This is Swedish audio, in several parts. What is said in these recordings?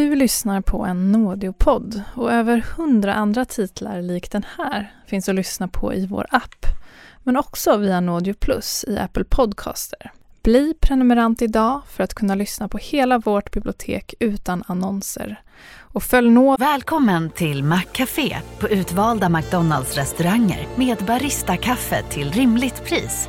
Du lyssnar på en Nådeopodd och över hundra andra titlar lik den här finns att lyssna på i vår app, men också via Nådio Plus i Apple Podcaster. Bli prenumerant idag för att kunna lyssna på hela vårt bibliotek utan annonser. Och följ nå Välkommen till Maccafé på utvalda McDonalds restauranger med Baristakaffe till rimligt pris.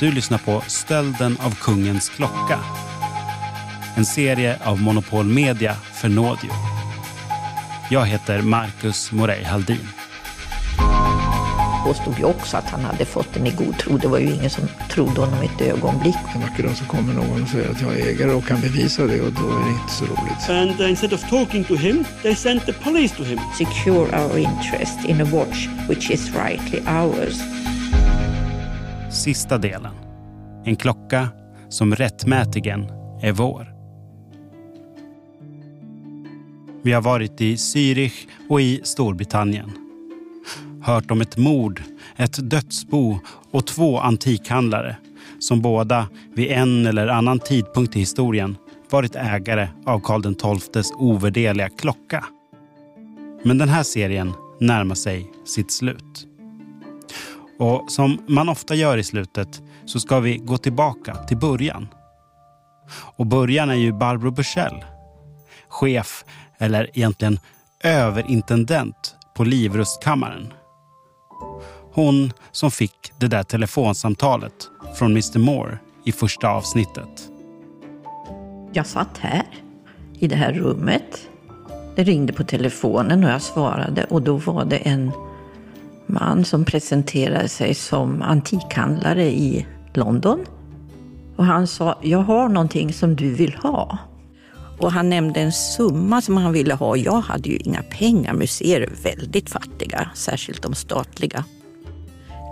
Du lyssnar på Stölden av kungens klocka. En serie av Monopol Media för Nådio. Jag heter Marcus Morey Haldin. påstod ju också att han hade fått den i god tro. Det var ju ingen som trodde honom ett ögonblick. En vacker dag så kommer någon och säger att jag är ägare och kan bevisa det och då är det inte så roligt. And instead of talking to him, they sent the police to him. Secure our interest in a watch which is rightly ours. Sista delen. En klocka som rättmätigen är vår. Vi har varit i Zürich och i Storbritannien. Hört om ett mord, ett dödsbo och två antikhandlare som båda vid en eller annan tidpunkt i historien varit ägare av Karl XIIs ovärderliga klocka. Men den här serien närmar sig sitt slut. Och som man ofta gör i slutet så ska vi gå tillbaka till början. Och början är ju Barbro Bursell. Chef, eller egentligen överintendent på Livrustkammaren. Hon som fick det där telefonsamtalet från Mr Moore i första avsnittet. Jag satt här, i det här rummet. Det ringde på telefonen och jag svarade och då var det en man som presenterade sig som antikhandlare i London. Och han sa, jag har någonting som du vill ha. Och han nämnde en summa som han ville ha. Jag hade ju inga pengar. Museer är väldigt fattiga, särskilt de statliga.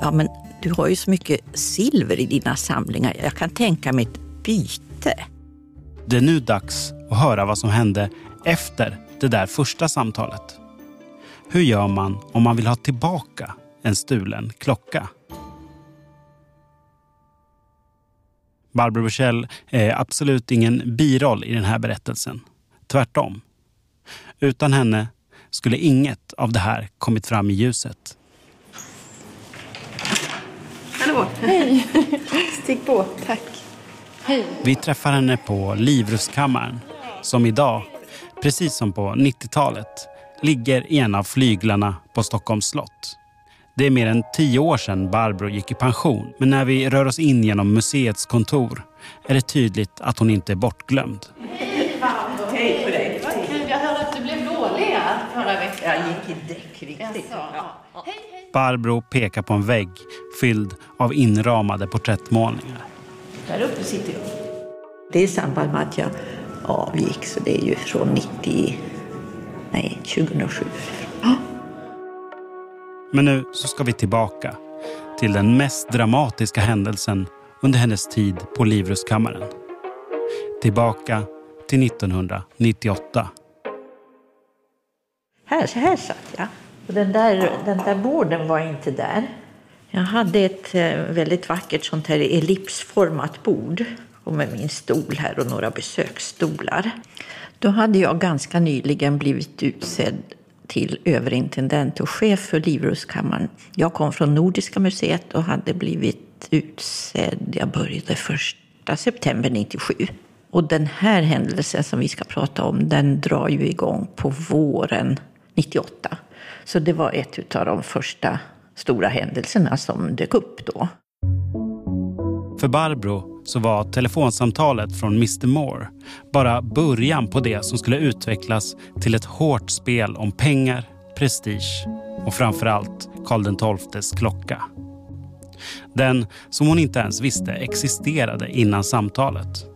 Ja, men du har ju så mycket silver i dina samlingar. Jag kan tänka mig ett byte. Det är nu dags att höra vad som hände efter det där första samtalet. Hur gör man om man vill ha tillbaka en stulen klocka? Barbro Bursell är absolut ingen biroll i den här berättelsen. Tvärtom. Utan henne skulle inget av det här kommit fram i ljuset. Hallå! Hej! Stig på, tack. Hej. Vi träffar henne på Livrustkammaren som idag, precis som på 90-talet, ligger i en av flyglarna på Stockholms slott. Det är mer än tio år sedan Barbro gick i pension men när vi rör oss in genom museets kontor är det tydligt att hon inte är bortglömd. Hej på dig. Jag hörde att du blev dålig förra veckan. Jag gick i däck riktigt. Ja. Barbro pekar på en vägg fylld av inramade porträttmålningar. Där uppe sitter jag. Det är i samband med att jag avgick, så det är ju från 90... Nej, 2007. Men nu så ska vi tillbaka till den mest dramatiska händelsen under hennes tid på Livrustkammaren. Tillbaka till 1998. Här, här satt jag. Och den, där, den där borden var inte där. Jag hade ett eh, väldigt vackert sånt här ellipsformat bord och med min stol här och några besöksstolar. Då hade jag ganska nyligen blivit utsedd till överintendent och chef för Livrustkammaren. Jag kom från Nordiska museet och hade blivit utsedd, jag började första september 97. Och den här händelsen som vi ska prata om, den drar ju igång på våren 98. Så det var ett av de första stora händelserna som dök upp då. För Barbro så var telefonsamtalet från Mr Moore bara början på det som skulle utvecklas till ett hårt spel om pengar, prestige och framförallt Karl XIIs klocka. Den som hon inte ens visste existerade innan samtalet.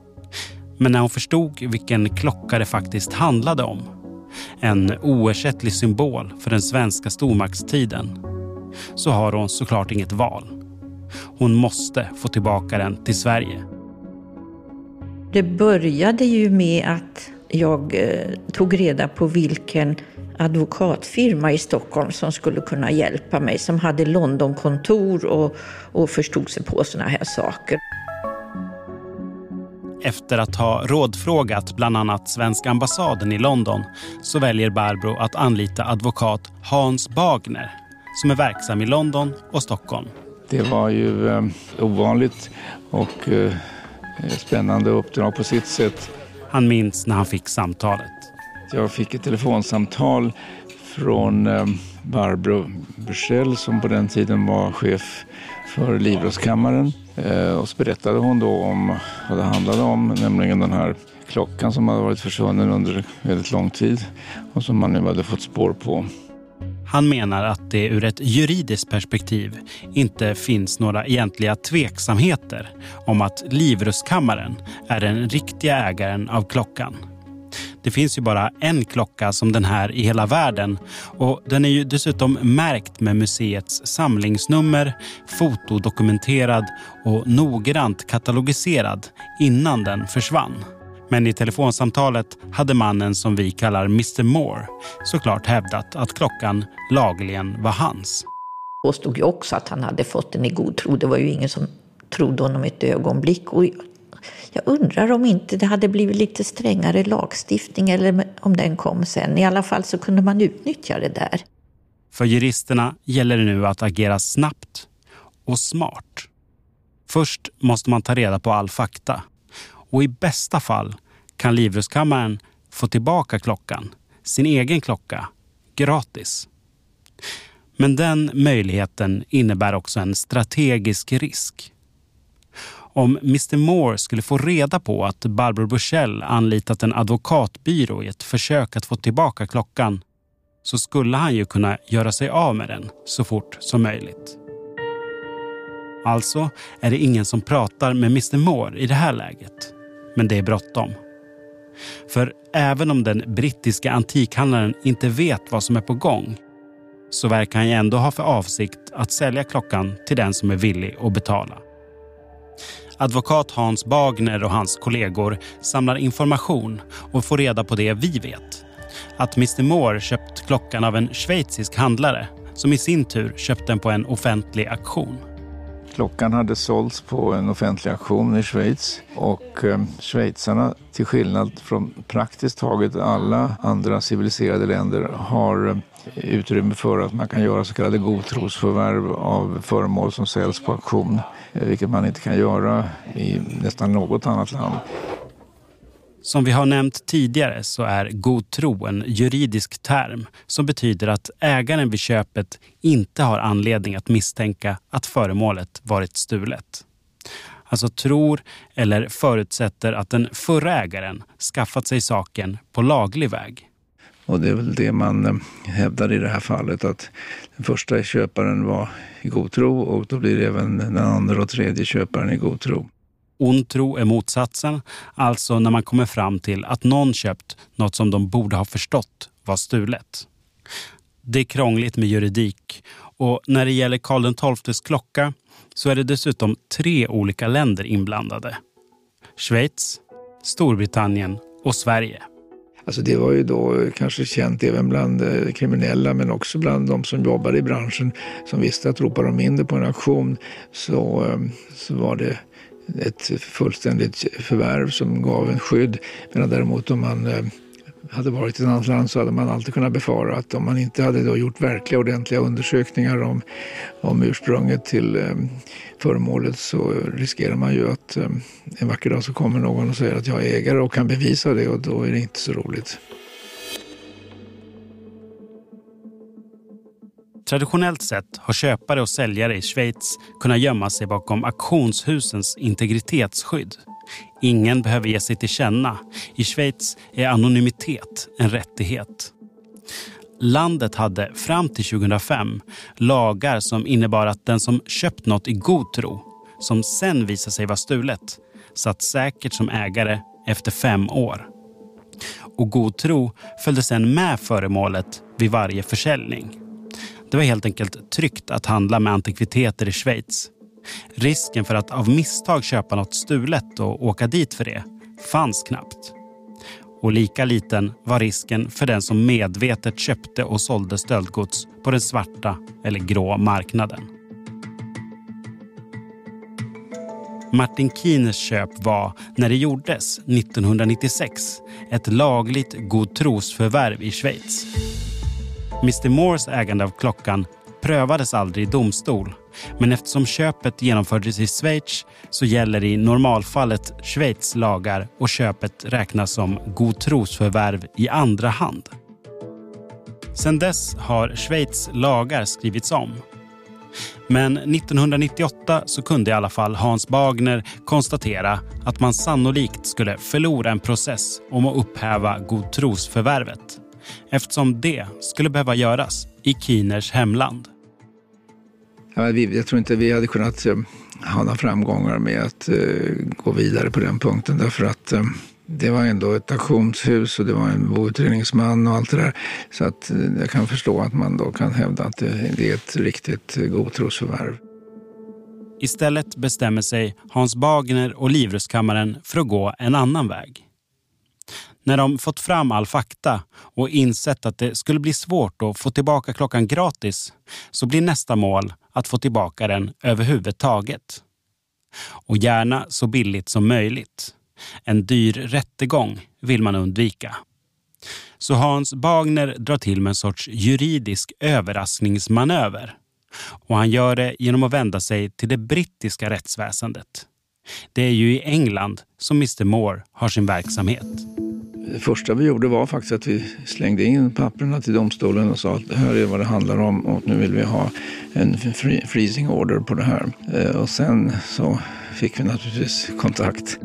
Men när hon förstod vilken klocka det faktiskt handlade om, en oersättlig symbol för den svenska stormaktstiden, så har hon såklart inget val. Hon måste få tillbaka den till Sverige. Det började ju med att jag eh, tog reda på vilken advokatfirma i Stockholm som skulle kunna hjälpa mig, som hade Londonkontor och, och förstod sig på sådana här saker. Efter att ha rådfrågat bland annat svenska ambassaden i London så väljer Barbro att anlita advokat Hans Bagner som är verksam i London och Stockholm. Det var ju eh, ovanligt och eh, spännande uppdrag på sitt sätt. Han minns när han fick samtalet. Jag fick ett telefonsamtal från eh, Barbro Bursell som på den tiden var chef för Livrustkammaren. Eh, och så berättade hon då om vad det handlade om, nämligen den här klockan som hade varit försvunnen under väldigt lång tid och som man nu hade fått spår på. Han menar att det ur ett juridiskt perspektiv inte finns några egentliga tveksamheter om att Livrustkammaren är den riktiga ägaren av klockan. Det finns ju bara en klocka som den här i hela världen och den är ju dessutom märkt med museets samlingsnummer, fotodokumenterad och noggrant katalogiserad innan den försvann. Men i telefonsamtalet hade mannen som vi kallar Mr Moore såklart hävdat att klockan lagligen var hans. Påstod ju också att han hade fått den i god tro. Det var ju ingen som trodde honom ett ögonblick. Och jag undrar om inte det hade blivit lite strängare lagstiftning eller om den kom sen. I alla fall så kunde man utnyttja det där. För juristerna gäller det nu att agera snabbt och smart. Först måste man ta reda på all fakta och i bästa fall kan Livrustkammaren få tillbaka klockan, sin egen klocka, gratis. Men den möjligheten innebär också en strategisk risk. Om Mr Moore skulle få reda på att Barbro Bushell anlitat en advokatbyrå i ett försök att få tillbaka klockan så skulle han ju kunna göra sig av med den så fort som möjligt. Alltså är det ingen som pratar med Mr Moore i det här läget. Men det är bråttom. För även om den brittiska antikhandlaren inte vet vad som är på gång så verkar han ju ändå ha för avsikt att sälja klockan till den som är villig att betala. Advokat Hans Bagner och hans kollegor samlar information och får reda på det vi vet. Att Mr Moore köpt klockan av en schweizisk handlare som i sin tur köpt den på en offentlig auktion. Klockan hade sålts på en offentlig auktion i Schweiz och eh, schweizarna, till skillnad från praktiskt taget alla andra civiliserade länder, har eh, utrymme för att man kan göra så kallade godtrosförvärv av föremål som säljs på auktion, eh, vilket man inte kan göra i nästan något annat land. Som vi har nämnt tidigare så är god tro en juridisk term som betyder att ägaren vid köpet inte har anledning att misstänka att föremålet varit stulet. Alltså tror eller förutsätter att den förra ägaren skaffat sig saken på laglig väg. Och det är väl det man eh, hävdar i det här fallet att den första köparen var i god tro och då blir även den andra och tredje köparen i god tro. Ond tro är motsatsen, alltså när man kommer fram till att någon köpt något som de borde ha förstått var stulet. Det är krångligt med juridik och när det gäller Karl XIIs klocka så är det dessutom tre olika länder inblandade. Schweiz, Storbritannien och Sverige. Alltså det var ju då kanske känt även bland eh, kriminella men också bland de som jobbade i branschen som visste att ropar de in det på en auktion så, eh, så var det ett fullständigt förvärv som gav en skydd. Medan däremot om man eh, hade varit i ett annat land så hade man alltid kunnat befara att om man inte hade då gjort verkliga ordentliga undersökningar om, om ursprunget till eh, föremålet så riskerar man ju att eh, en vacker dag så kommer någon och säger att jag är ägare och kan bevisa det och då är det inte så roligt. Traditionellt sett har köpare och säljare i Schweiz kunnat gömma sig bakom auktionshusens integritetsskydd. Ingen behöver ge sig till känna. I Schweiz är anonymitet en rättighet. landet hade fram till 2005 lagar som innebar att den som köpt något i god tro, som sen visade sig vara stulet, satt säkert som ägare efter fem år. Och god tro följde sen med föremålet vid varje försäljning. Det var helt enkelt tryggt att handla med antikviteter i Schweiz. Risken för att av misstag köpa något stulet och åka dit för det fanns knappt. Och lika liten var risken för den som medvetet köpte och sålde stöldgods på den svarta eller grå marknaden. Martin Kieners köp var, när det gjordes 1996, ett lagligt godtrosförvärv i Schweiz. Mr Moores ägande av klockan prövades aldrig i domstol. Men eftersom köpet genomfördes i Schweiz så gäller i normalfallet Schweiz lagar och köpet räknas som godtrosförvärv i andra hand. Sedan dess har Schweiz lagar skrivits om. Men 1998 så kunde i alla fall Hans Bagner konstatera att man sannolikt skulle förlora en process om att upphäva godtrosförvärvet eftersom det skulle behöva göras i Kieners hemland. Ja, vi, jag tror inte vi hade kunnat uh, ha några framgångar med att uh, gå vidare på den punkten därför att uh, det var ändå ett auktionshus och det var en boutredningsman och allt det där. Så att jag kan förstå att man då kan hävda att det, det är ett riktigt godtrosförvärv. Istället bestämmer sig Hans Bagner och Livrustkammaren för att gå en annan väg. När de fått fram all fakta och insett att det skulle bli svårt att få tillbaka klockan gratis så blir nästa mål att få tillbaka den överhuvudtaget. Och gärna så billigt som möjligt. En dyr rättegång vill man undvika. Så Hans Bagner drar till med en sorts juridisk överraskningsmanöver. Och han gör det genom att vända sig till det brittiska rättsväsendet. Det är ju i England som Mr Moore har sin verksamhet. Det första vi gjorde var faktiskt att vi slängde in papperna till domstolen och sa att det här är vad det handlar om och nu vill vi ha en freezing order på det här. Eh, och sen så fick vi naturligtvis kontakt.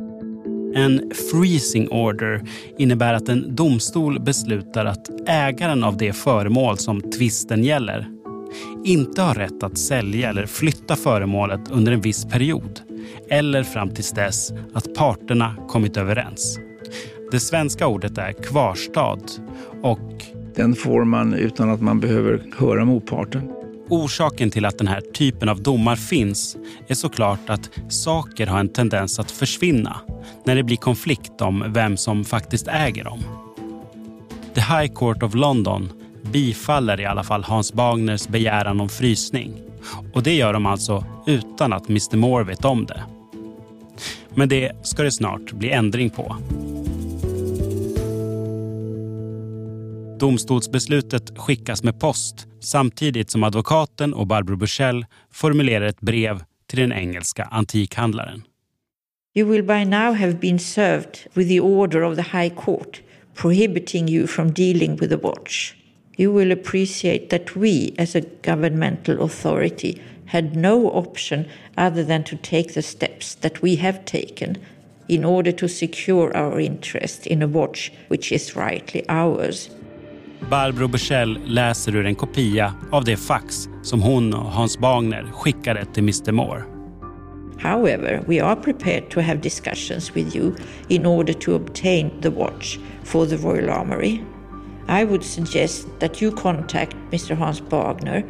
En freezing order innebär att en domstol beslutar att ägaren av det föremål som tvisten gäller inte har rätt att sälja eller flytta föremålet under en viss period eller fram tills dess att parterna kommit överens. Det svenska ordet är kvarstad och... Den får man utan att man behöver höra motparten. Orsaken till att den här typen av domar finns är såklart att saker har en tendens att försvinna när det blir konflikt om vem som faktiskt äger dem. The High Court of London bifaller i alla fall Hans Bagners begäran om frysning. Och det gör de alltså utan att Mr Moore vet om det. Men det ska det snart bli ändring på. Domstolsbeslutet skickas med post samtidigt som advokaten och Barbro Bushell formulerar ett brev till den engelska antikhandlaren. You will by now have been served with the order of the High Court prohibiting you from dealing with the watch. You will appreciate that we, as a governmental authority, had no option other than to take the steps that we have taken in order to secure our interest in a watch which is rightly ours. Barbro Bushell läser ur en kopia av det fax som hon och Hans Bagner skickade till Mr Moore. However, we are prepared to have discussions with you in order to obtain the watch for the Royal Armoury. I would suggest that you contact Mr Hans Bagner,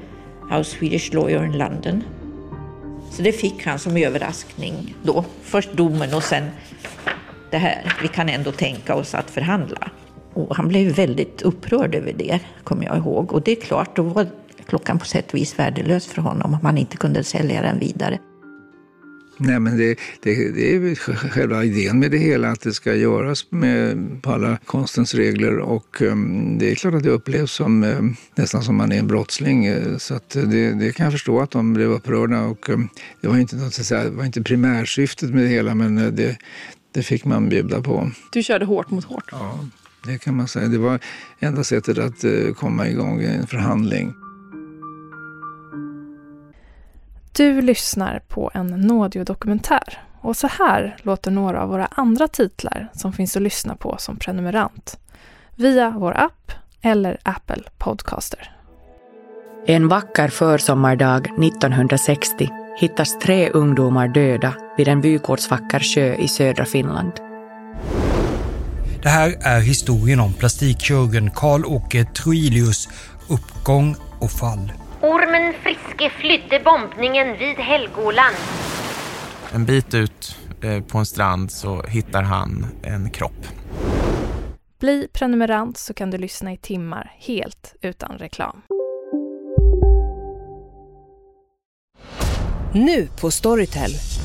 our Swedish lawyer in London. Så det fick han som överraskning då. Först domen och sen det här. Vi kan ändå tänka oss att förhandla. Och han blev väldigt upprörd över det, kommer jag ihåg. Och det är klart, då var klockan på sätt och vis värdelös för honom om han inte kunde sälja den vidare. Nej, men det, det, det är själva idén med det hela, att det ska göras med, på alla konstens regler. Och um, det är klart att det upplevs som um, nästan som man är en brottsling. Uh, så att, det, det, kan jag förstå att de blev upprörda. Och, um, det var inte, något, säga, det var inte primärsyftet med det hela, men uh, det, det fick man bjuda på. Du körde hårt mot hårt? Ja. Det kan man säga. Det var enda sättet att eh, komma igång i en förhandling. Du lyssnar på en Nådio-dokumentär och så här låter några av våra andra titlar som finns att lyssna på som prenumerant. Via vår app eller Apple Podcaster. En vacker försommardag 1960 hittas tre ungdomar döda vid en vykortsvacker sjö i södra Finland. Det här är historien om plastikkirurgen Karl-Åke Troilius uppgång och fall. Ormen Friske flydde bombningen vid Helgoland. En bit ut eh, på en strand så hittar han en kropp. Bli prenumerant så kan du lyssna i timmar helt utan reklam. Nu på Storytel.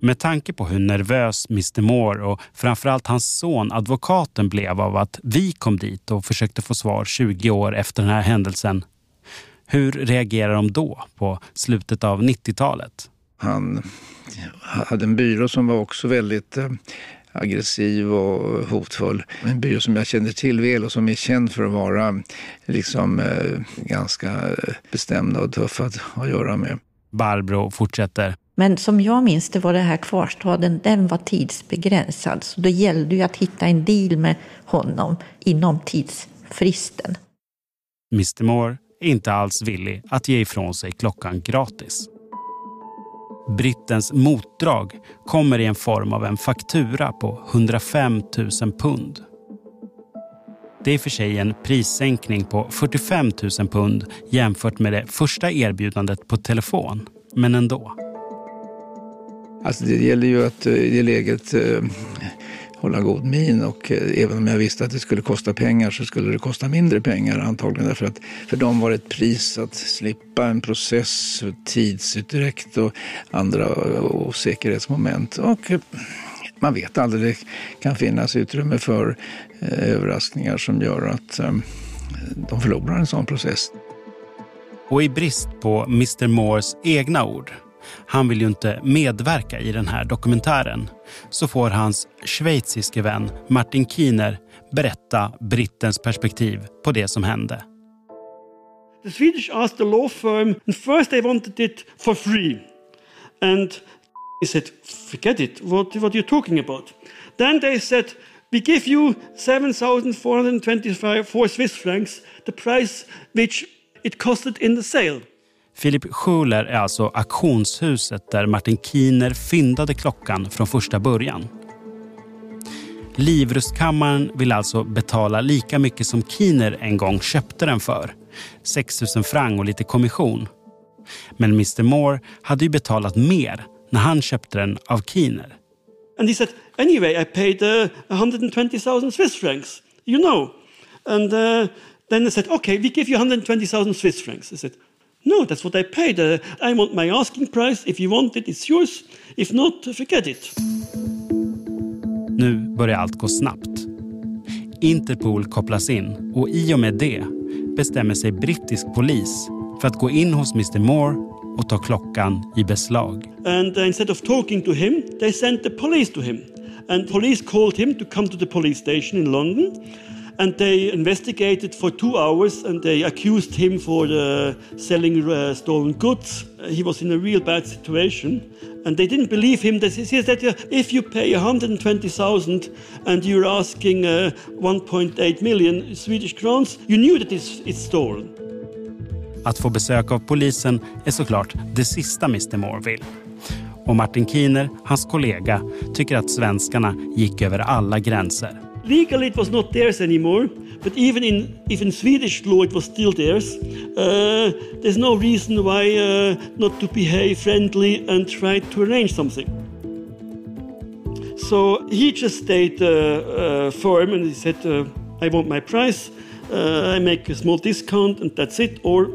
Med tanke på hur nervös Mr Moore och framförallt hans son advokaten blev av att vi kom dit och försökte få svar 20 år efter den här händelsen. Hur reagerar de då på slutet av 90-talet? Han hade en byrå som var också väldigt eh, aggressiv och hotfull. En byrå som jag känner till väl och som är känd för att vara liksom, eh, ganska bestämda och tuffa att ha att göra med. Barbro fortsätter. Men som jag minns det var det här kvarstaden, den var tidsbegränsad. Så det gällde ju att hitta en deal med honom inom tidsfristen. Mr Moore är inte alls villig att ge ifrån sig klockan gratis. Brittens motdrag kommer i en form av en faktura på 105 000 pund. Det är i och för sig en prissänkning på 45 000 pund jämfört med det första erbjudandet på telefon, men ändå. Alltså det gäller ju att eh, i det läget eh, hålla god min och eh, även om jag visste att det skulle kosta pengar så skulle det kosta mindre pengar antagligen därför att för dem var det ett pris att slippa en process, tidsutdräkt och andra osäkerhetsmoment. Och man vet aldrig, det kan finnas utrymme för överraskningar som gör att de förlorar en sån process. Och i brist på Mr Moores egna ord han vill ju inte medverka i den här dokumentären, så får hans schweiziske vän Martin Kiener berätta brittens perspektiv på det som hände. The Swedish asked the law firm, and first they wanted it for free. And he said, forget it, what, what are you talking about? Then they said, we give you 7,424 Swiss francs, the price which it costed in the sale. Philip Schuler är alltså auktionshuset där Martin Kiner fyndade klockan från första början. Livrustkammaren vill alltså betala lika mycket som Kiner en gång köpte den för. 6 000 franc och lite kommission. Men Mr Moore hade ju betalat mer när han köpte den av Kiner. And he said, anyway, I paid uh, 120,000 Swiss francs, you know. And uh, then they said, okay, we give you 120,000 Swiss francs. I said, No, that's what I paid. Uh, I want my asking price. If you want it, it's yours. If not, forget it. Nu börjar allt gå snabbt. Interpol kopplas in och i och med det bestämmer sig brittisk polis för att gå in hos Mr Moore och ta klockan i beslag. And instead of talking to him, they sent the police to him. And police called him to come to the police station in London and they investigated for two hours and they accused him for uh, selling uh, stolen goods. Uh, he was in a real bad situation and they didn't believe him. They said that if you pay 120,000 and you're asking uh, 1.8 million Swedish crowns, you knew that it's, it's stolen. Att få besök av polisen är såklart det sista Mr Moore vill. Och Martin Kiener, hans kollega, tycker att svenskarna gick över alla gränser. Legally it was not theirs anymore, but even in even Swedish law it was still theirs. Uh, there's no reason why uh, not to behave friendly and try to arrange something. So he just stayed uh, uh, firm and he said, uh, I want my price, uh, I make a small discount and that's it, or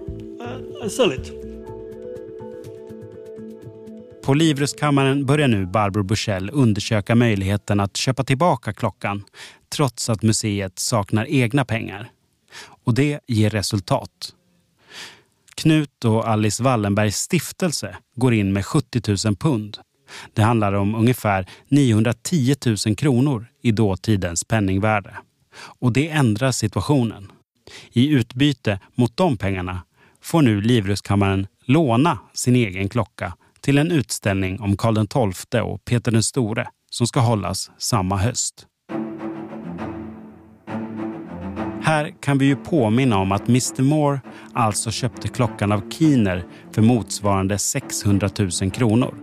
I sell it. På Livrustkammaren börjar nu Barbro Bursell undersöka möjligheten att köpa tillbaka klockan trots att museet saknar egna pengar. Och det ger resultat. Knut och Alice Wallenbergs stiftelse går in med 70 000 pund. Det handlar om ungefär 910 000 kronor i dåtidens penningvärde. Och det ändrar situationen. I utbyte mot de pengarna får nu Livrustkammaren låna sin egen klocka till en utställning om Karl XII och Peter den store som ska hållas samma höst. Här kan vi ju påminna om att Mr Moore alltså köpte klockan av Keener för motsvarande 600 000 kronor.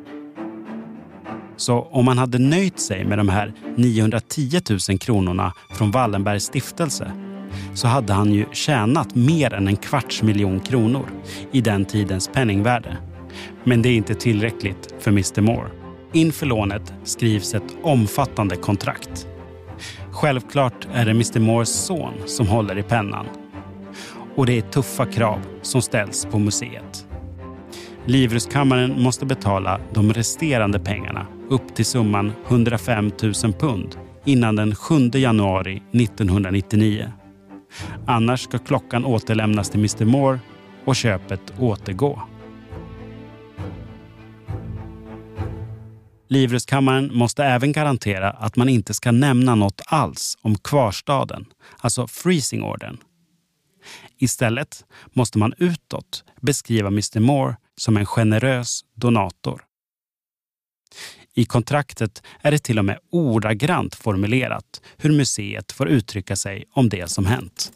Så om man hade nöjt sig med de här 910 000 kronorna från Wallenbergs stiftelse så hade han ju tjänat mer än en kvarts miljon kronor i den tidens penningvärde. Men det är inte tillräckligt för Mr Moore. Inför lånet skrivs ett omfattande kontrakt. Självklart är det Mr Moores son som håller i pennan. Och det är tuffa krav som ställs på museet. Livrustkammaren måste betala de resterande pengarna upp till summan 105 000 pund innan den 7 januari 1999. Annars ska klockan återlämnas till Mr Moore och köpet återgå. Livrustkammaren måste även garantera att man inte ska nämna något alls om kvarstaden, alltså freezing ordern. Istället måste man utåt beskriva Mr Moore som en generös donator. I kontraktet är det till och med ordagrant formulerat hur museet får uttrycka sig om det som hänt.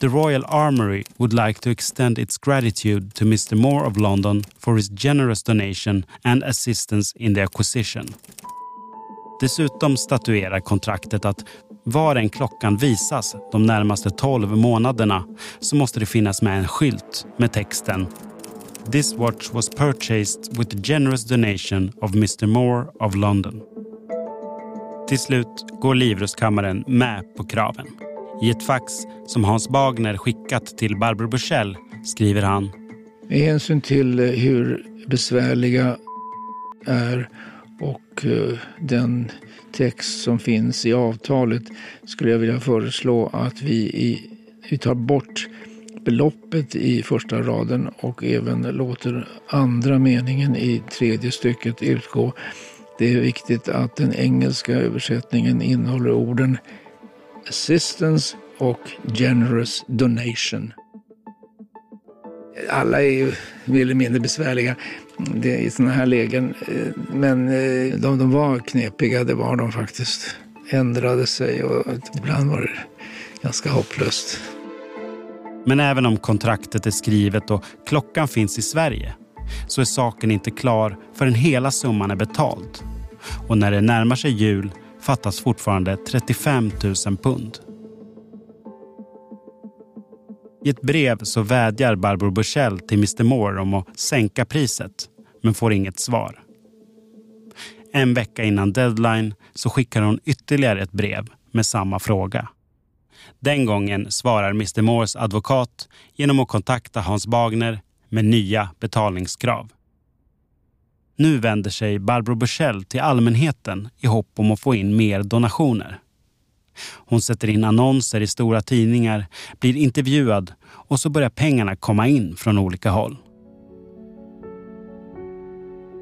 The Royal Armoury would like to extend its gratitude to Mr Moore of London for his generous donation and assistance in the acquisition. Dessutom statuerar kontraktet att var en klockan visas de närmaste 12 månaderna så måste det finnas med en skylt med texten This watch was purchased with the generous donation of Mr Moore of London. Till slut går Livrustkammaren med på kraven. I ett fax som Hans Bagner skickat till Barbro Bursell skriver han Med hänsyn till eh, hur besvärliga är och eh, den text som finns i avtalet skulle jag vilja föreslå att vi, i, vi tar bort beloppet i första raden och även låter andra meningen i tredje stycket utgå. Det är viktigt att den engelska översättningen innehåller orden assistance och generous donation. Alla är ju mer eller mindre besvärliga det, i sådana här lägen. Eh, men eh, de, de var knepiga, det var de faktiskt. Ändrade sig och ibland var det ganska hopplöst. Men även om kontraktet är skrivet och klockan finns i Sverige så är saken inte klar förrän hela summan är betald. Och när det närmar sig jul fattas fortfarande 35 000 pund. I ett brev så vädjar Barbro Bushell till Mr Moore om att sänka priset, men får inget svar. En vecka innan deadline så skickar hon ytterligare ett brev med samma fråga. Den gången svarar Mr Moores advokat genom att kontakta Hans Bagner med nya betalningskrav. Nu vänder sig Barbro Bushell till allmänheten i hopp om att få in mer donationer. Hon sätter in annonser i stora tidningar, blir intervjuad och så börjar pengarna komma in från olika håll.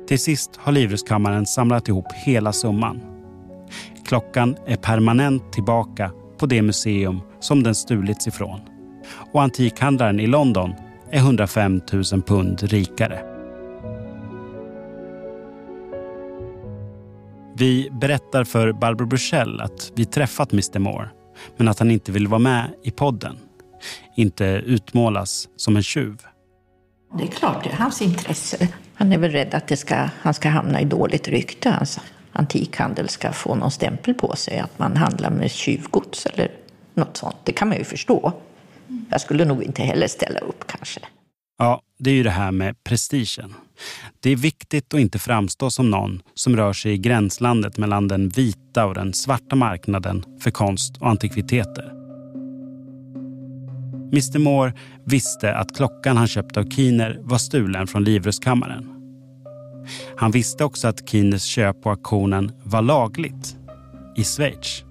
Till sist har Livrustkammaren samlat ihop hela summan. Klockan är permanent tillbaka på det museum som den stulits ifrån. Och antikhandlaren i London är 105 000 pund rikare. Vi berättar för Barbro Bursell att vi träffat Mr Moore men att han inte vill vara med i podden. Inte utmålas som en tjuv. Det är klart, det är hans intresse. Han är väl rädd att det ska, han ska hamna i dåligt rykte. Hans antikhandel ska få någon stämpel på sig att man handlar med tjuvgods eller något sånt. Det kan man ju förstå. Jag skulle nog inte heller ställa upp kanske. Ja, det är ju det här med prestigen. Det är viktigt att inte framstå som någon som rör sig i gränslandet mellan den vita och den svarta marknaden för konst och antikviteter. Mr Moore visste att klockan han köpte av Keener var stulen från livrustkammaren. Han visste också att Keeners köp på auktionen var lagligt i Schweiz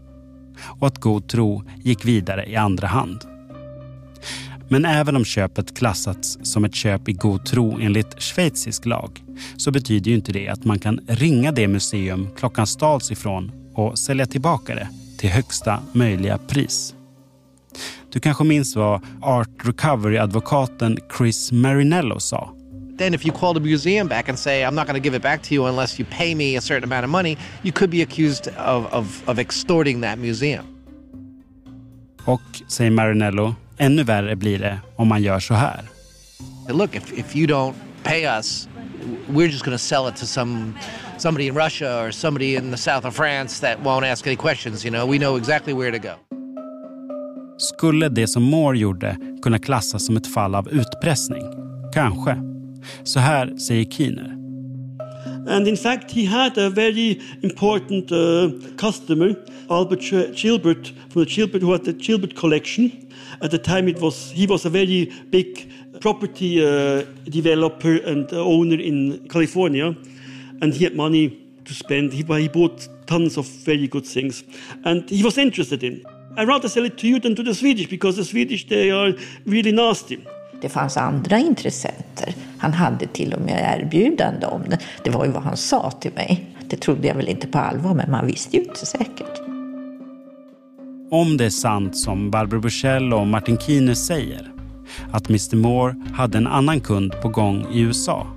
och att god tro gick vidare i andra hand. Men även om köpet klassats som ett köp i god tro enligt schweizisk lag så betyder ju inte det att man kan ringa det museum klockan stals ifrån och sälja tillbaka det till högsta möjliga pris. Du kanske minns vad Art Recovery-advokaten Chris Marinello sa. Then if you call the museum back and say, I'm not going to give it back to you unless you pay me a certain amount of money, you could be accused of, of, of extorting that museum. Och, säger Marinello, ännu värre blir det om man gör så här. Look, if, if you don't pay us, we're just going to sell it to some somebody in Russia or somebody in the south of France that won't ask any questions. You know, we know exactly where to go. Skulle det som Moore gjorde kunna klassas som ett fall av utpressning? Kanske. Så här säger Keener. And in fact, he had a very important uh, customer, Albert Gilbert, from the Gilbert, who had the Gilbert collection. At the time, it was he was a very big property uh, developer and owner in California, and he had money to spend. He, he bought tons of very good things, and he was interested in. I'd rather sell it to you than to the Swedish because the Swedish they are really nasty. Det fanns andra intressenter. Han hade till och med erbjudande om det. Det var ju vad han sa till mig. Det trodde jag väl inte på allvar, men man visste ju inte säkert. Om det är sant som Barbro Bushell och Martin Kine säger, att Mr Moore hade en annan kund på gång i USA,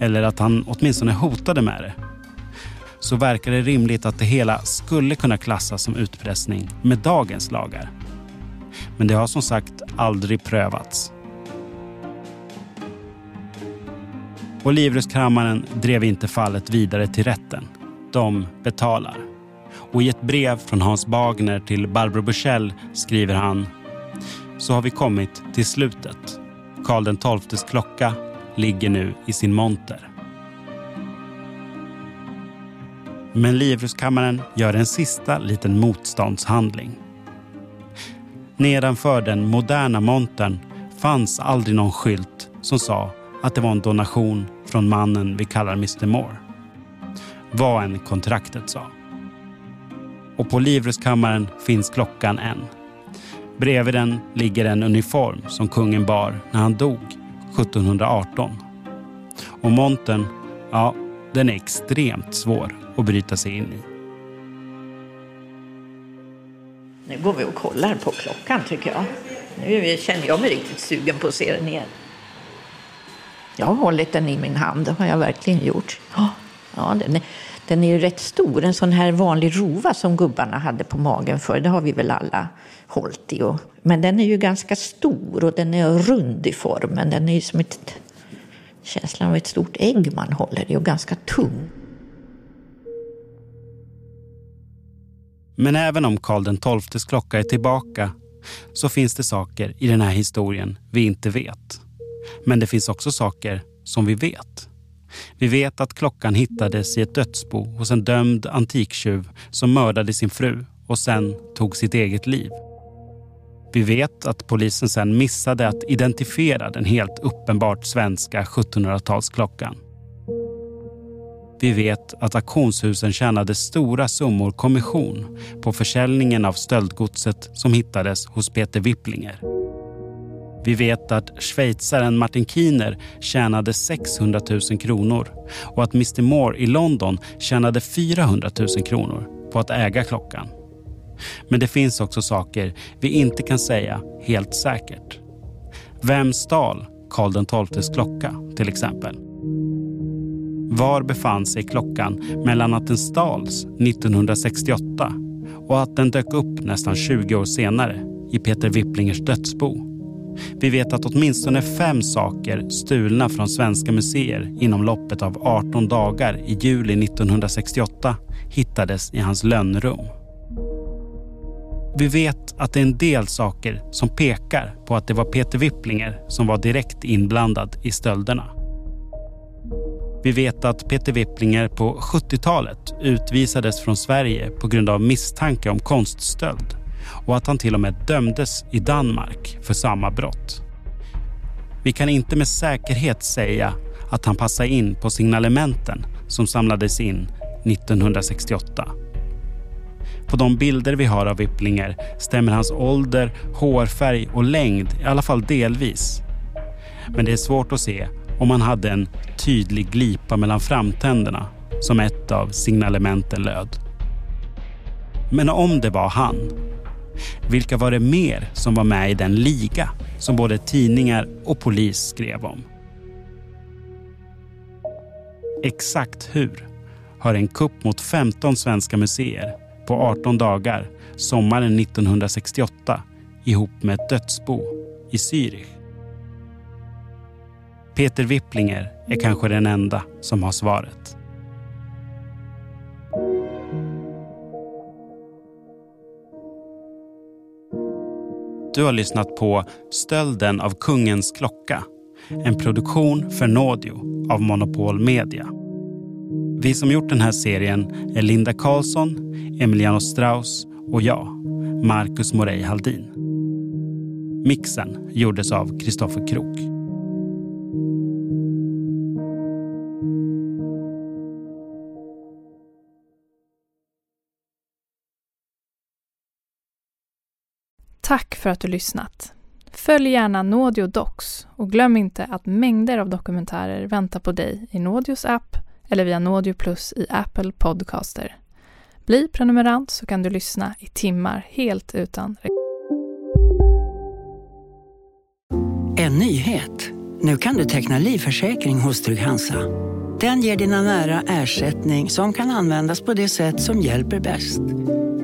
eller att han åtminstone hotade med det, så verkar det rimligt att det hela skulle kunna klassas som utpressning med dagens lagar. Men det har som sagt aldrig prövats. Och Livrustkammaren drev inte fallet vidare till rätten. De betalar. Och i ett brev från Hans Bagner till Barbro Bushell skriver han Så har vi kommit till slutet. Karl XIIs klocka ligger nu i sin monter. Men Livrustkammaren gör en sista liten motståndshandling. Nedanför den moderna montern fanns aldrig någon skylt som sa att det var en donation från mannen vi kallar Mr Moore. Vad än kontraktet sa. Och på Livrustkammaren finns klockan än. Bredvid den ligger en uniform som kungen bar när han dog 1718. Och montern, ja, den är extremt svår att bryta sig in i. Nu går vi och kollar på klockan tycker jag. Nu känner jag mig riktigt sugen på att se den igen. Jag har hållit den i min hand, det har jag verkligen gjort. Ja, den är, den är ju rätt stor, en sån här vanlig rova som gubbarna hade på magen för. Det har vi väl alla hållit i. Och, Men den är ju ganska stor och den är rund i formen. Den är ju som ett, känslan av ett stort ägg man håller i och ganska tung. Men även om Karl XIIs klocka är tillbaka så finns det saker i den här historien vi inte vet. Men det finns också saker som vi vet. Vi vet att klockan hittades i ett dödsbo hos en dömd antiktjuv som mördade sin fru och sen tog sitt eget liv. Vi vet att polisen sen missade att identifiera den helt uppenbart svenska 1700-talsklockan. Vi vet att auktionshusen tjänade stora summor kommission på försäljningen av stöldgodset som hittades hos Peter Wipplinger. Vi vet att schweizaren Martin Kiener tjänade 600 000 kronor och att Mr Moore i London tjänade 400 000 kronor på att äga klockan. Men det finns också saker vi inte kan säga helt säkert. Vem stal Karl XIIs klocka till exempel? Var befann sig klockan mellan att den stals 1968 och att den dök upp nästan 20 år senare i Peter Wipplingers dödsbo? Vi vet att åtminstone fem saker stulna från svenska museer inom loppet av 18 dagar i juli 1968 hittades i hans lönnrum. Vi vet att det är en del saker som pekar på att det var Peter Wipplinger som var direkt inblandad i stölderna. Vi vet att Peter Wipplinger på 70-talet utvisades från Sverige på grund av misstanke om konststöld och att han till och med dömdes i Danmark för samma brott. Vi kan inte med säkerhet säga att han passade in på signalementen som samlades in 1968. På de bilder vi har av Wipplinger stämmer hans ålder, hårfärg och längd i alla fall delvis. Men det är svårt att se om han hade en tydlig glipa mellan framtänderna som ett av signalementen löd. Men om det var han, vilka var det mer som var med i den liga som både tidningar och polis skrev om? Exakt hur har en kupp mot 15 svenska museer på 18 dagar sommaren 1968 ihop med ett dödsbo i Zürich. Peter Wipplinger är kanske den enda som har svaret. Du har lyssnat på Stölden av kungens klocka. En produktion för Nådio av Monopol Media. Vi som gjort den här serien är Linda Karlsson, Emiliano Strauss och jag, Marcus Morey Haldin. Mixen gjordes av Kristoffer Krook. Tack för att du lyssnat. Följ gärna Naudio Docs och glöm inte att mängder av dokumentärer väntar på dig i Naudios app eller via Naudio Plus i Apple Podcaster. Bli prenumerant så kan du lyssna i timmar helt utan En nyhet. Nu kan du teckna livförsäkring hos Trygg-Hansa. Den ger dina nära ersättning som kan användas på det sätt som hjälper bäst.